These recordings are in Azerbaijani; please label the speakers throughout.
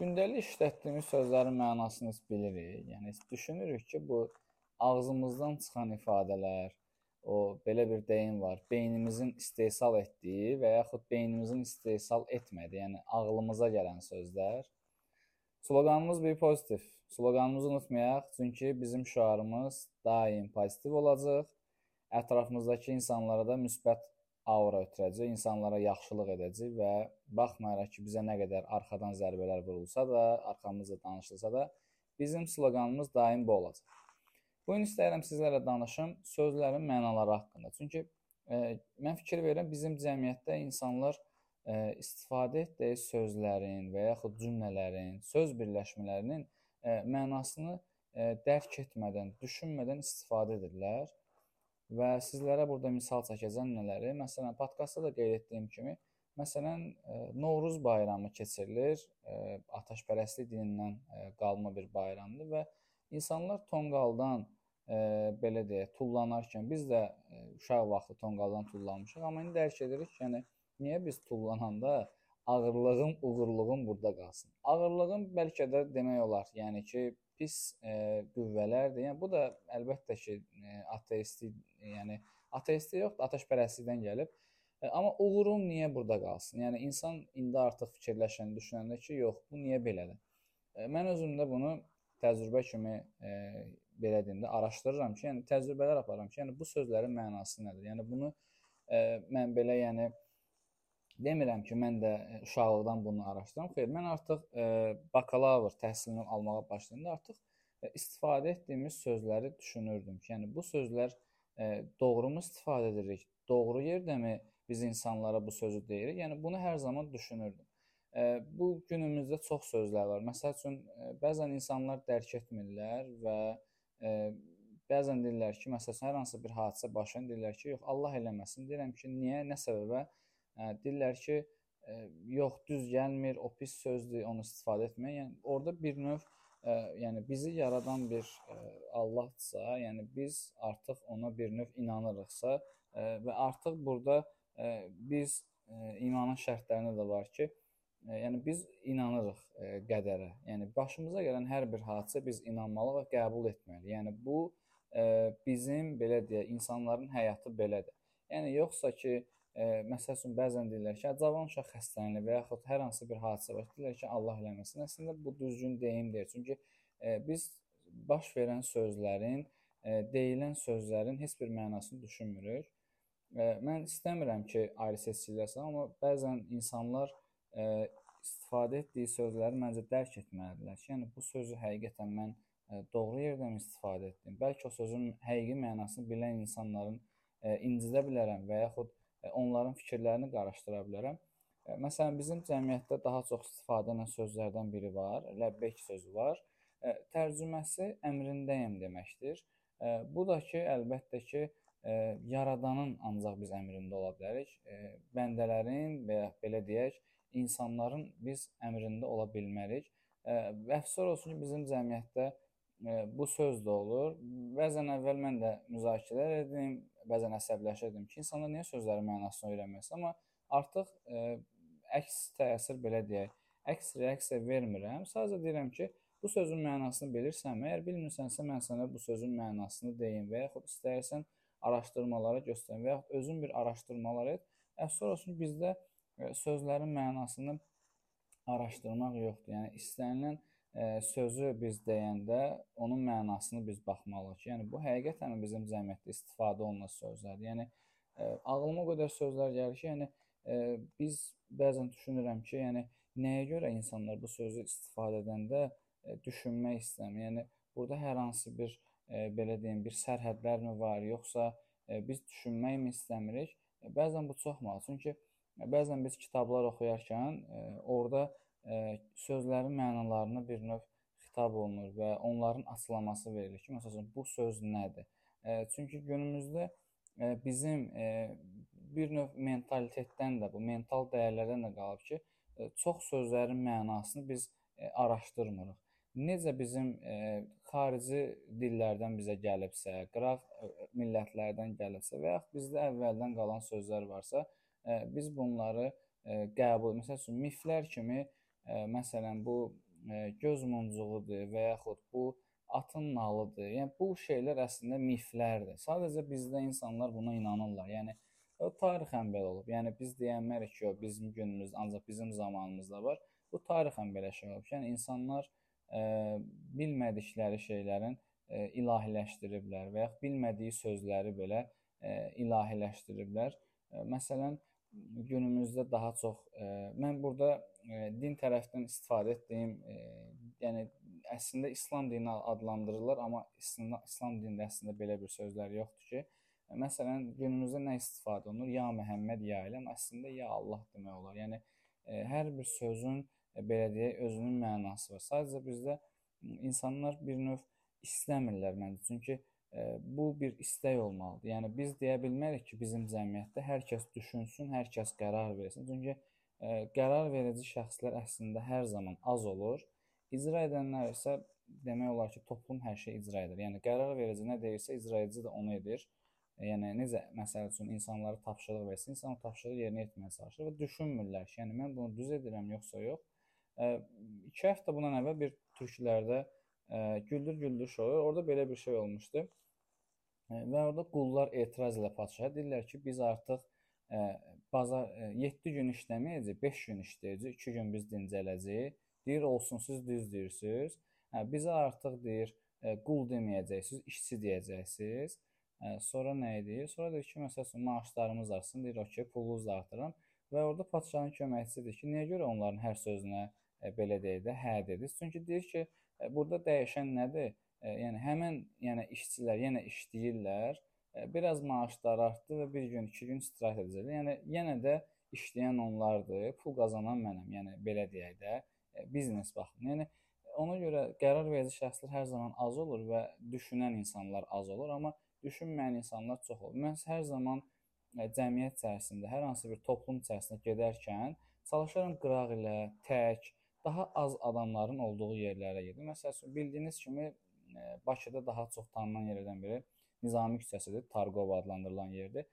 Speaker 1: Gündəlik işlətdiyimiz sözlərin mənasını bilirik. Yəni düşünürük ki, bu ağzımızdan çıxan ifadələr, o belə bir deyim var, beynimizin istehsal etdiyi və yaxud beynimizin istehsal etmədiyi, yəni ağlımıza gələn sözlər. Sloqanımız bir pozitiv. Sloqanımızı unutmayaq, çünki bizim şüarımız daim pozitiv olacaq. Ətrafımızdakı insanlara da müsbət aura ötürəcək, insanlara yaxşılıq edəcək və baxmayaraq ki, bizə nə qədər arxadan zərbələr vurulsa da, arxamızda danışılsa da, bizim sloqanımız daim bu olacaq. Bu gün istəyirəm sizlərlə danışım sözlərin mənaları haqqında. Çünki e, mən fikir verirəm bizim cəmiyyətdə insanlar e, istifadə etdiyi sözlərin və yaxud cümlələrin, söz birləşmələrinin e, mənasını e, dərk etmədən, düşünmədən istifadə edirlər və sizlərə burada misal çəkəcəm nələri. Məsələn, podkastda da qeyd etdiyim kimi, məsələn, e, Novruz bayramı keçirilir. E, Atəşpərəstlik dinindən e, qalma bir bayramdır və insanlar tonqaldan belə deyək, tullanarkən biz də uşaq vaxtı tonqaldan tullanmışıq, amma indi dərk edirik yəni niyə biz tullananda ağırlığım, uğurluğum burada qalsın. Ağırlığım bəlkə də demək olar, yəni ki, pis e, qüvvələrdir. Yəni bu da əlbəttə ki, e, ateistlik, yəni ateistlik yox, atəşpərəstlikdən gəlib. E, amma uğurum niyə burada qalsın? Yəni insan indi artıq fikirləşəndə, düşünəndə ki, yox, bu niyə belədir? E, mən özümdə bunu təcrübə kimi e, belə deyim də araşdırıram ki, yəni təcrübələr aparıram ki, yəni bu sözlərin mənası nədir? Yəni bunu e, mən belə yəni Demirəm ki, mən də e, uşaqlıqdan bunu araşdırıram. Xeyr, mən artıq e, bakalavr təhsilini almağa başlayanda artıq e, istifadə etdiyimiz sözləri düşünürdüm ki, yəni bu sözlər e, doğrumu istifadə edirik? Doğru yerdəmi biz insanlara bu sözü deyirik? Yəni bunu hər zaman düşünürdüm. E, bu günümüzdə çox sözlər var. Məsəl üçün e, bəzən insanlar dərk etmirlər və e, bəzən deyirlər ki, məsələn hər hansı bir hadisə başlayır, deyirlər ki, yox Allah eləməsin. Deyirəm ki, niyə, nə səbəbə? Hə, deyirlər ki, ə, yox, düz gəlmir, o pis sözdür, onu istifadə etmək. Yəni orada bir növ ə, yəni bizi yaradan bir ə, Allahdsa, yəni biz artıq ona bir növ inanırıqsa ə, və artıq burada ə, biz ə, imanın şərtlərində də var ki, ə, yəni biz inanırıq ə, qədərə. Yəni başımıza gələn hər bir hadisə biz inanmalıyıq və qəbul etməliyik. Yəni bu ə, bizim belə deyək, insanların həyatı belədir. Yəni yoxsa ki, E, məsəl üçün bəzən deyirlər ki, cavan uşaq xəstələnir və yaxud hər hansı bir hadisə var. Deyirlər ki, Allah eləməsin. Əslində bu düzgün deyim deyil. Çünki e, biz baş verən sözlərin, e, deyilən sözlərin heç bir mənasını düşünmürük. E, mən istəmirəm ki, ayrı seçiciləsin, amma bəzən insanlar e, istifadə etdiyi sözləri məncə dərk etməlidirlər ki, yəni bu sözü həqiqətən mən e, doğru yerdən istifadə etdim. Bəlkə o sözün həqiqi mənasını bilən insanların e, incidə bilərəm və yaxud onların fikirlərini qarışdıra bilərəm. Məsələn, bizim cəmiyyətdə daha çox istifadə olunan sözlərdən biri var, ləbbeyk sözü var. Tərcüməsi əmrindəyəm deməkdir. Bu da ki, əlbəttə ki, yaradanın ancaq biz əmrində ola bilərik. Bəndələrin və ya belə deyək, insanların biz əmrində ola bilmərik. Əfsər olsun ki, bizim cəmiyyətdə bu söz də olur. Bəzən əvvəl mən də müzakirələr edim, bəzən əsəbləşirdim ki, insanlar niyə sözlərin mənasını öyrənməsin, amma artıq ə, əks təsir belə deyək, əks reaksiya vermirəm. Sadəcə deyirəm ki, bu sözün mənasını bilirsənmi? Əgər bilmirsənsə, mən sənə bu sözün mənasını deyim və yaxud istəyirsən araşdırmalara göstərim və yaxud özün bir araşdırmalar et. Əfsər olsun bizdə sözlərin mənasını araşdırmaq yoxdur. Yəni istənilən sözü biz deyəndə onun mənasını biz baxmalıyıq yəni bu həqiqətən bizim cəmiyyətdə istifadə olunan sözlərdir. Yəni ağlıma o qədər sözlər gəlir ki, yəni biz bəzən düşünürəm ki, yəni nəyə görə insanlar bu sözü istifadə edəndə düşünmək istəmir. Yəni burada hər hansı bir belə deyim, bir sərhədlərmi var, yoxsa biz düşünməkmi istəmirik? Bəzən bu çox mal. Çünki bəzən biz kitablar oxuyarkən orada sözlərin mənalarına bir növ xitab olunur və onların açıqlaması verilir ki, məsələn, bu söz nədir? Çünki günümüzdə bizim bir növ mentalitetdən də, bu mental dəyərlərdən də qalıb ki, çox sözlərin mənasını biz araşdırmırıq. Necə bizim xarici dillərdən bizə gəlibsə, qıraq millətlərdən gəlibsə və yaxud bizdə əvvəldən qalan sözlər varsa, biz bunları qəbul, məsəl üçün miflər kimi Məsələn, bu göz muncuğudur və yaxud bu atın nalıdır. Yəni bu şeylər əslində miflərdir. Sadəcə bizdə insanlar buna inanırlar. Yəni o tarixən belə olub. Yəni biz deyənmərik ki, o bizim günümüzdə ancaq bizim zamanımızda var. Bu tarixən belə şey olub. Yəni insanlar ə, bilmədikləri şeylərin ə, ilahiləşdiriblər və ya bilmədiyi sözləri belə ə, ilahiləşdiriblər. Ə, məsələn, günümüzdə daha çox ə, mən burada ə, din tərəfdən istifadə etdiyim, ə, yəni əslində İslam dini adlandırırlar, amma İslam, İslam dinində əslində belə bir sözlər yoxdur ki, ə, məsələn, günümüzdə nə istifadə olunur? Ya Məhəmməd, ya ilə, əslində ya Allah demək olar. Yəni ə, hər bir sözün ə, belə deyək, özünün mənası var. Sadəcə bizdə insanlar bir növ istəmirlər məncə. Çünki bu bir istək olmalıdır. Yəni biz deyə bilmərik ki, bizim cəmiyyətdə hər kəs düşünsün, hər kəs qərar versin. Çünki ə, qərar verici şəxslər əslində hər zaman az olur. İcra edənlər isə demək olar ki, toplum hər şeyi icra edir. Yəni qərar verici nə deyirsə, icra edici də onu edir. Yəni necə məsəl üçün insanlara tapşırıq versin, insan tapşırığı yerinə etməyə çalışır və düşünmürlər ki, yəni mən bunu düz edirəm yoxsa yox. 2 həftə bundan əvvəl bir türklərdə Güldür Güldür şovu, orada belə bir şey olmuşdu. Və orada qullar etiraz ilə padşaha deyirlər ki, biz artıq ə, bazar 7 gün işləməyəcək, 5 gün işləyəcək, 2 gün biz dincələcəyik. Deyir, olsun, siz düz deyirsiniz. Hə, bizə artıq deyir, ə, qul deməyəcəksiniz, işçi deyəcəksiniz. Ə, sonra nə edir? Sonra deyir ki, məsələn, maaşlarımız artsın, deyir, okey, pulunuzu artırıram. Və orada padşahın köməkçisi deyir ki, niyə görə onların hər sözünə ə, belə deyir də, hə dediniz? Çünki deyir ki, ə, burada dəyişən nədir? yəni həmin yəni işçilər yenə işləyirlər. Biraz maaşları artdı və bir gün, iki gün istirahət edəcəklər. Yəni yenə də işləyən onlardır, pul qazanan mənəm. Yəni belə deyək də, biznes baxın. Yəni ona görə qərar verici şəxslər hər zaman az olur və düşünən insanlar az olur, amma düşünməyən insanlar çox olur. Mən hər zaman cəmiyyət içərisində, hər hansı bir toplum içərisində gedərkən çalışıram qıraq ilə, tək, daha az adamların olduğu yerlərə gedim. Məsələn, bildiyiniz kimi Bakıda daha çox tanınan yerlərdən biri Nizami küçəsidir, Targov adlandırılan yerdir.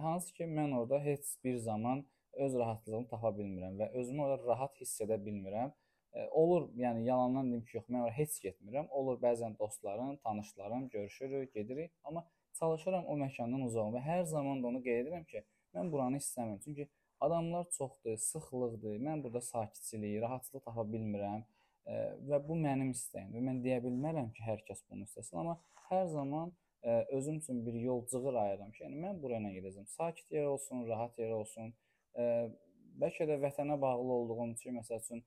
Speaker 1: Hansı ki, mən orada heç bir zaman öz rahatlığımı tapa bilmirəm və özümü orada rahat hiss edə bilmirəm. Olur, yəni yalandan deyim ki, yox, mən ora heç getmirəm. Olur, bəzən dostlarım, tanışlarım görüşürük, gedirik, amma çalışıram o məkandan uzaq və hər zaman da onu qeyd edirəm ki, mən buranı istəmirəm. Çünki adamlar çoxdur, sıxlıqdır. Mən burada sakitçilik, rahatlıq tapa bilmirəm və bu mənim istəyimdir. Mən deyə bilmərəm ki, hər kəs bunu istəsin, amma hər zaman ə, özüm üçün bir yol cığır ayıram ki, yəni mən bura nə gedəcəm? Sakit yer olsun, rahat yer olsun. Ə, bəlkə də vətənə bağlı olduğum üçün, məsəl üçün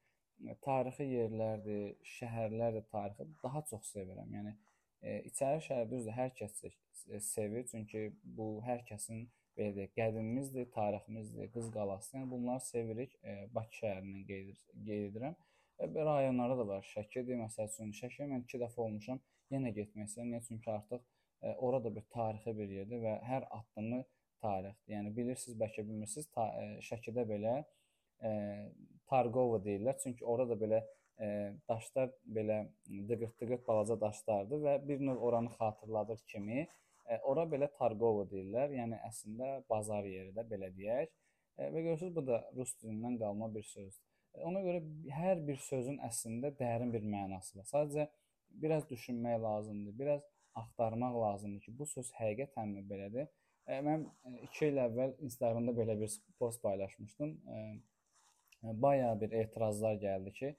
Speaker 1: tarixi yerlərdir, şəhərlərdir, tarixi daha çox sevirəm. Yəni ə, içəri şəhər düzdür, hər kəs sevir, çünki bu hər kəsin belə deyək, qədimimizdir, tariximizdir, Qız qalası. Yəni bunları sevirik. Ə, Bakı şəhərindən qeyd, qeyd edirəm. Və rayonlarda da var. Şəkidir, məsəl üçün. Şəkiyə mən 2 dəfə olmuşam. Yenə getmək istəyirəm. Niyə? Çünki artıq e, ora da bir tarixi bir yerdir və hər addımı tarixdir. Yəni bilirsiniz, bəlkə bilmirsiniz, ta, e, Şəkidə belə e, Targova deyirlər. Çünki orada da belə ə, daşlar belə dıqırt-dıqırt balaca daşlardır və bir növ oranı xatırladır kimi ora belə Targova deyirlər. Yəni əslində bazar yeri də belə deyək. Ə, və görürsüz bu da rus dilindən qalma bir sözdür. Ona görə hər bir sözün əslində dərin bir mənası var. Sadəcə biraz düşünmək lazımdır, biraz axtarmaq lazımdır ki, bu söz həqiqətənmi belədir? Mən 2 il əvvəl Instagramda belə bir post paylaşmışdım. Bayağı bir etirazlar gəldi ki,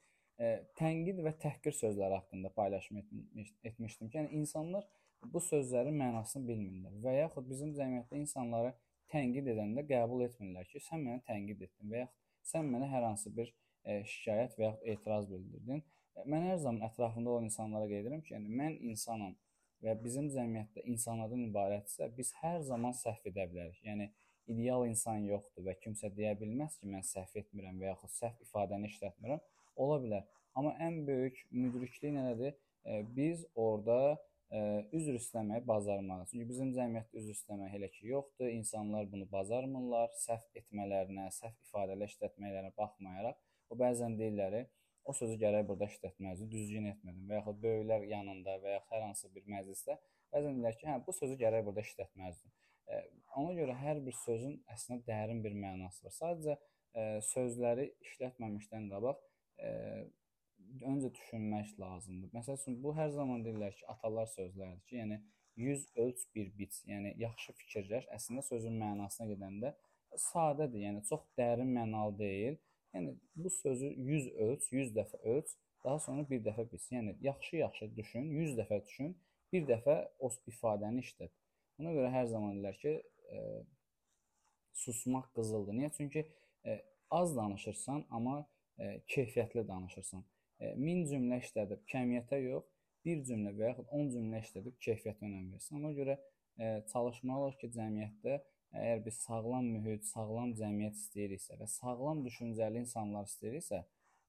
Speaker 1: tənqid və təhqir sözləri haqqında paylaşım etmiş, etmişdim yəni insanlar bu sözlərin mənasını bilmirlər və yaxud bizim cəmiyyətdə insanları tənqid edəndə qəbul etmirlər ki, sən məni tənqid etdin və yaxud sən mənə hər hansı bir şikayət və yaxud etiraz bildirdin. Mən hər zaman ətrafımda olan insanlara qeyd edirəm ki, yəni mən insanam və bizim cəmiyyətdə insanlardan ibarətsə, biz hər zaman səhv edə bilərik. Yəni ideal insan yoxdur və kimsə deyə bilməz ki, mən səhv etmirəm və yaxud səhv ifadəni işlətmirəm. Ola bilər. Amma ən böyük müdriklik nədir? Biz orada üzr istəməyi bacarmalıyıq. Çünki bizim cəmiyyətdə üzr istəmək elə ki yoxdur. İnsanlar bunu bacarmırlar. Səhv etmələrinə, səhv ifadələr işlətməklərinə baxmayaraq O bəzən deyirlər, o sözü gərək burada işlətməzdin, düzgün etmədin və yaxud böyüklər yanında və yaxud hər hansı bir məclisdə bəzən deyirlər ki, hə, bu sözü gərək burada işlətməzdin. E, ona görə hər bir sözün əslində dərin bir mənası var. Sadəcə sözləri işlətməmişdən qabaq öncə düşünmək lazımdır. Məsəl üçün bu hər zaman deyirlər ki, atalar sözləridir ki, yəni 100 ölç bir biç. Yəni yaxşı fikirləş. Əslində sözün mənasına gedəndə sadədir. Yəni çox dərin mənalı deyil. Yəni bu sözü 100 ölç, 100 dəfə ölç, daha sonra bir dəfə biç. Yəni yaxşı-yaxşı düşün, 100 dəfə düşün, bir dəfə o ifadəni işlət. Ona görə hər zaman deyirlər ki, e, susmaq qızıldır. Niyə? Çünki e, az danışırsan, amma e, keyfiyyətli danışırsan. E, 1000 cümlə işlədib kəmiyyətə yox, bir cümlə və yaxud 10 cümlə işlədib keyfiyyətə önəm versin. Ona görə e, çalışmalıyıq ki, cəmiyyətdə əgər biz sağlam mühit, sağlam cəmiyyət istəyiriksə və sağlam düşüncəli insanlar istəyiriksə,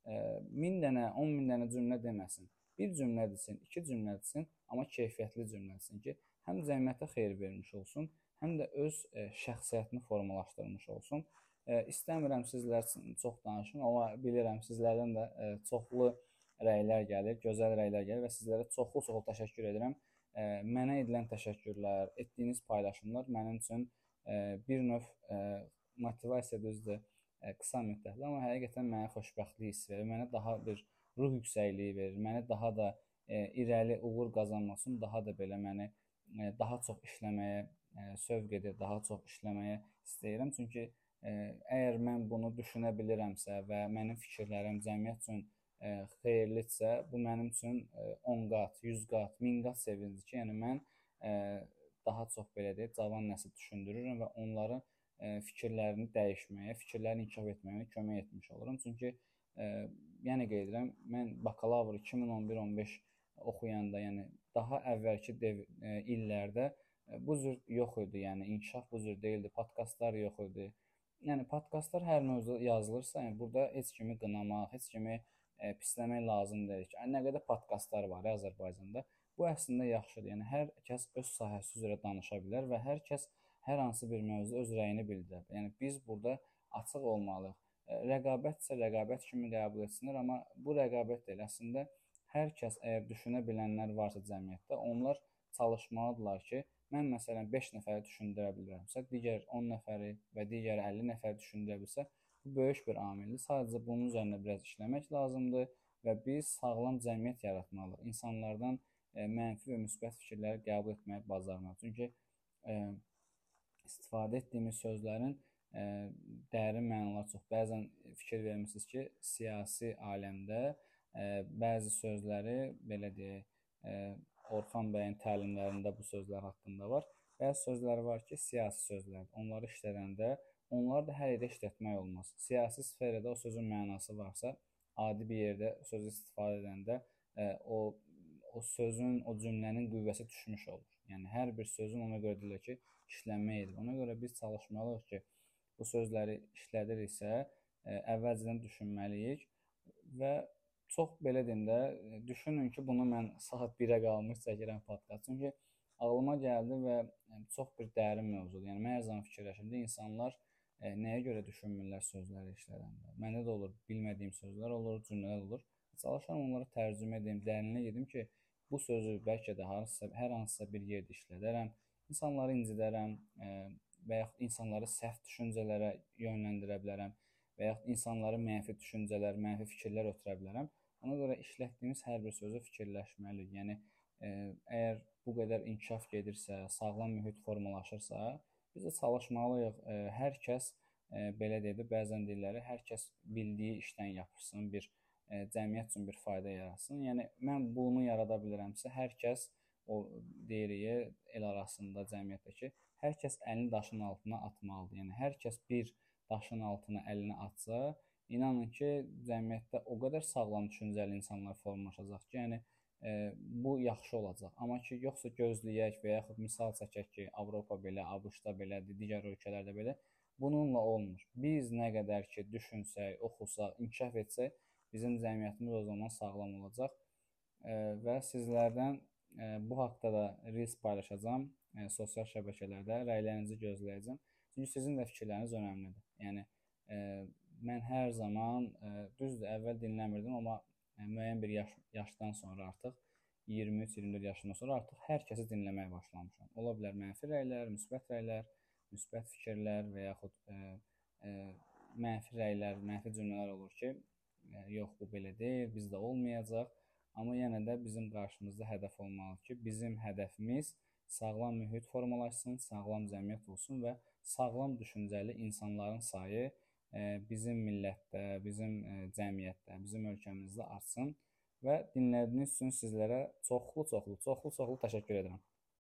Speaker 1: e, 1000 dənə, 10 min dənə cümlə deməsin. Bir cümlə desin, iki cümlə desin, amma keyfiyyətli cümlə desin ki, həm cəmiyyətə xeyir vermiş olsun, həm də öz e, şəxsiyyətini formalaşdırmış olsun. İstəmirəm sizlər çox danışım, amma bilirəm sizlərdən də çoxlu rəylər gəlir, gözəl rəylər gəlir və sizlərə çoxlu-çoxlu təşəkkür edirəm. Mənə edilən təşəkkürlər, etdiyiniz paylaşımlar mənim üçün bir növ motivasiya düzdür, qısa müddətli, amma həqiqətən mənə xoşbəxtlik hissi verir, mənə daha bir ruh yüksəkliyi verir, mənə daha da irəli uğur qazanmaq üçün daha da belə məni daha çox işləməyə sövq edir, daha çox işləməyə istəyirəm. Çünki əgər mən bunu düşünə bilirəmsə və mənim fikirlərim cəmiyyət üçün xeyirlidirsə, bu mənim üçün 10 qat, 100 qat, 1000 qat sevincdir ki, yəni mən daha çox belə deyək, cavan nəsil düşündürürəm və onların fikirlərini dəyişməyə, fikirlərini inkişaf etməyə kömək etmiş olurum. Çünki yəni qeyd edirəm, mən bakalavr 2011-15 oxuyanda, yəni daha əvvəlki dev, illərdə bu cür yox idi, yəni inkişaf bu cür deyildi, podkastlar yox idi. Yəni podkastlar hər mövzuda yazılırsa, yəni burada heç kimi qınamaq, heç kimi e, pisləmək lazım deyil ki, nə qədər podkastlar var Azərbaycanda. Bu əslində yaxşıdır. Yəni hər kəs öz sahəsi üzrə danışa bilər və hər kəs hər hansı bir mövzuda öz rəyini bildirə bilər. Yəni biz burada açıq olmalıyıq. E, rəqabət isə rəqabət kimi qəbul etsinlər, amma bu rəqabət deyil. Əslində hər kəs əgər düşünə bilənlər varsa cəmiyyətdə, onlar çalışmalıdırlar ki, mən məsələn 5 nəfəri düşündürə bilirəmsə, digər 10 nəfəri və digər 50 nəfəri düşündürə bilsə, Bu böyük bir amildir. Sadəcə bunun üzərində biraz işləmək lazımdır və biz sağlam cəmiyyət yaratmalıyıq. İnsanlardan e, mənfi və müsbət fikirləri qəbul etməyi bacarmalıyıq. Çünki e, istifadə etdiyimiz sözlərin e, dərin mənaları çox. Bəzən fikir vermisiniz ki, siyasi aləmdə e, bəzi sözləri belə deyək, e, Orxan bəyin təlimlərində bu sözlər haqqında var. Bəzi sözlər var ki, siyasi sözlərdir. Onları işlədəndə Onları da hər yerdə işlətmək olmaz. Siyasi sferada o sözün mənası varsa, adi bir yerdə sözü istifadə edəndə ə, e, o o sözün, o cümlənin qüvvəsi düşmüş olur. Yəni hər bir sözün ona görə deyilir ki, işlənmə edilir. Ona görə biz çalışmalıyıq ki, bu sözləri işlədiriksə, ə, e, əvvəlcədən düşünməliyik və çox belə deyim də, düşünün ki, bunu mən saat 1-ə qalmış çəkirəm podkast. Çünki ağlıma gəldi və yəni, çox bir dərin mövzudur. Yəni mən hər zaman fikirləşirəm də insanlar e, nəyə görə düşünmürlər sözləri işlədəndə. Məndə də olur, bilmədiyim sözlər olur, cümlələr olur. Çalışıram onları tərcümə edim, dərinə gedim ki, bu sözü bəlkə də hansısa hər hansısa bir yerdə işlədərəm, insanları incidərəm e, və yaxud insanları səhv düşüncələrə yönləndirə bilərəm və yaxud insanları mənfi düşüncələr, mənfi fikirlər ötürə bilərəm. Ona görə işlətdiyimiz hər bir sözü fikirləşməliyik. Yəni e, əgər bu qədər inkişaf gedirsə, sağlam mühit formalaşırsa, Biz də çalışmalıyıq. E, hər kəs e, belə deyək də bəzən deyirlər, hər kəs bildiyi işdən yapışsın, bir e, cəmiyyət üçün bir fayda yaratsın. Yəni mən bunu yarada bilirəmsə, hər kəs o deyirik el arasında cəmiyyətdəki hər kəs əlini daşın altına atmalıdır. Yəni hər kəs bir daşın altına əlini atsa, inanın ki, cəmiyyətdə o qədər sağlam düşüncəli insanlar formalaşacaq ki, yəni e, bu yaxşı olacaq. Amma ki, yoxsa gözləyək və yaxud misal çəkək ki, Avropa belə, ABŞ-da belədir, digər ölkələrdə belə. Bununla olmur. Biz nə qədər ki, düşünsək, oxusaq, inkişaf etsək, bizim cəmiyyətimiz o zaman sağlam olacaq. E, və sizlərdən e, bu haqqda da reels paylaşacağam e, sosial şəbəkələrdə. Rəylərinizi gözləyəcəm. Çünki sizin də fikirləriniz önəmlidir. Yəni e, mən hər zaman e, düzdür, əvvəl dinləmirdim, amma müəyyən bir yaş yaşdan sonra artıq 23-24 yaşından sonra artıq hər kəsi dinləməyə başlamışam. Ola bilər mənfi rəylər, müsbət rəylər, müsbət fikirlər və yaxud ə, ə, mənfi rəylər, mənfi cümlələr olur ki, yox bu belə deyil, bizdə olmayacaq. Amma yenə də bizim qarşımızda hədəf olmalıdır ki, bizim hədəfimiz sağlam mühit formalaşsın, sağlam cəmiyyət olsun və sağlam düşüncəli insanların sayı bizim millətdə, bizim cəmiyyətdə, bizim ölkəmizdə artsın və dinlədiyiniz üçün sizlərə çoxlu-çoxlu, çoxlu-çoxlu təşəkkür edirəm.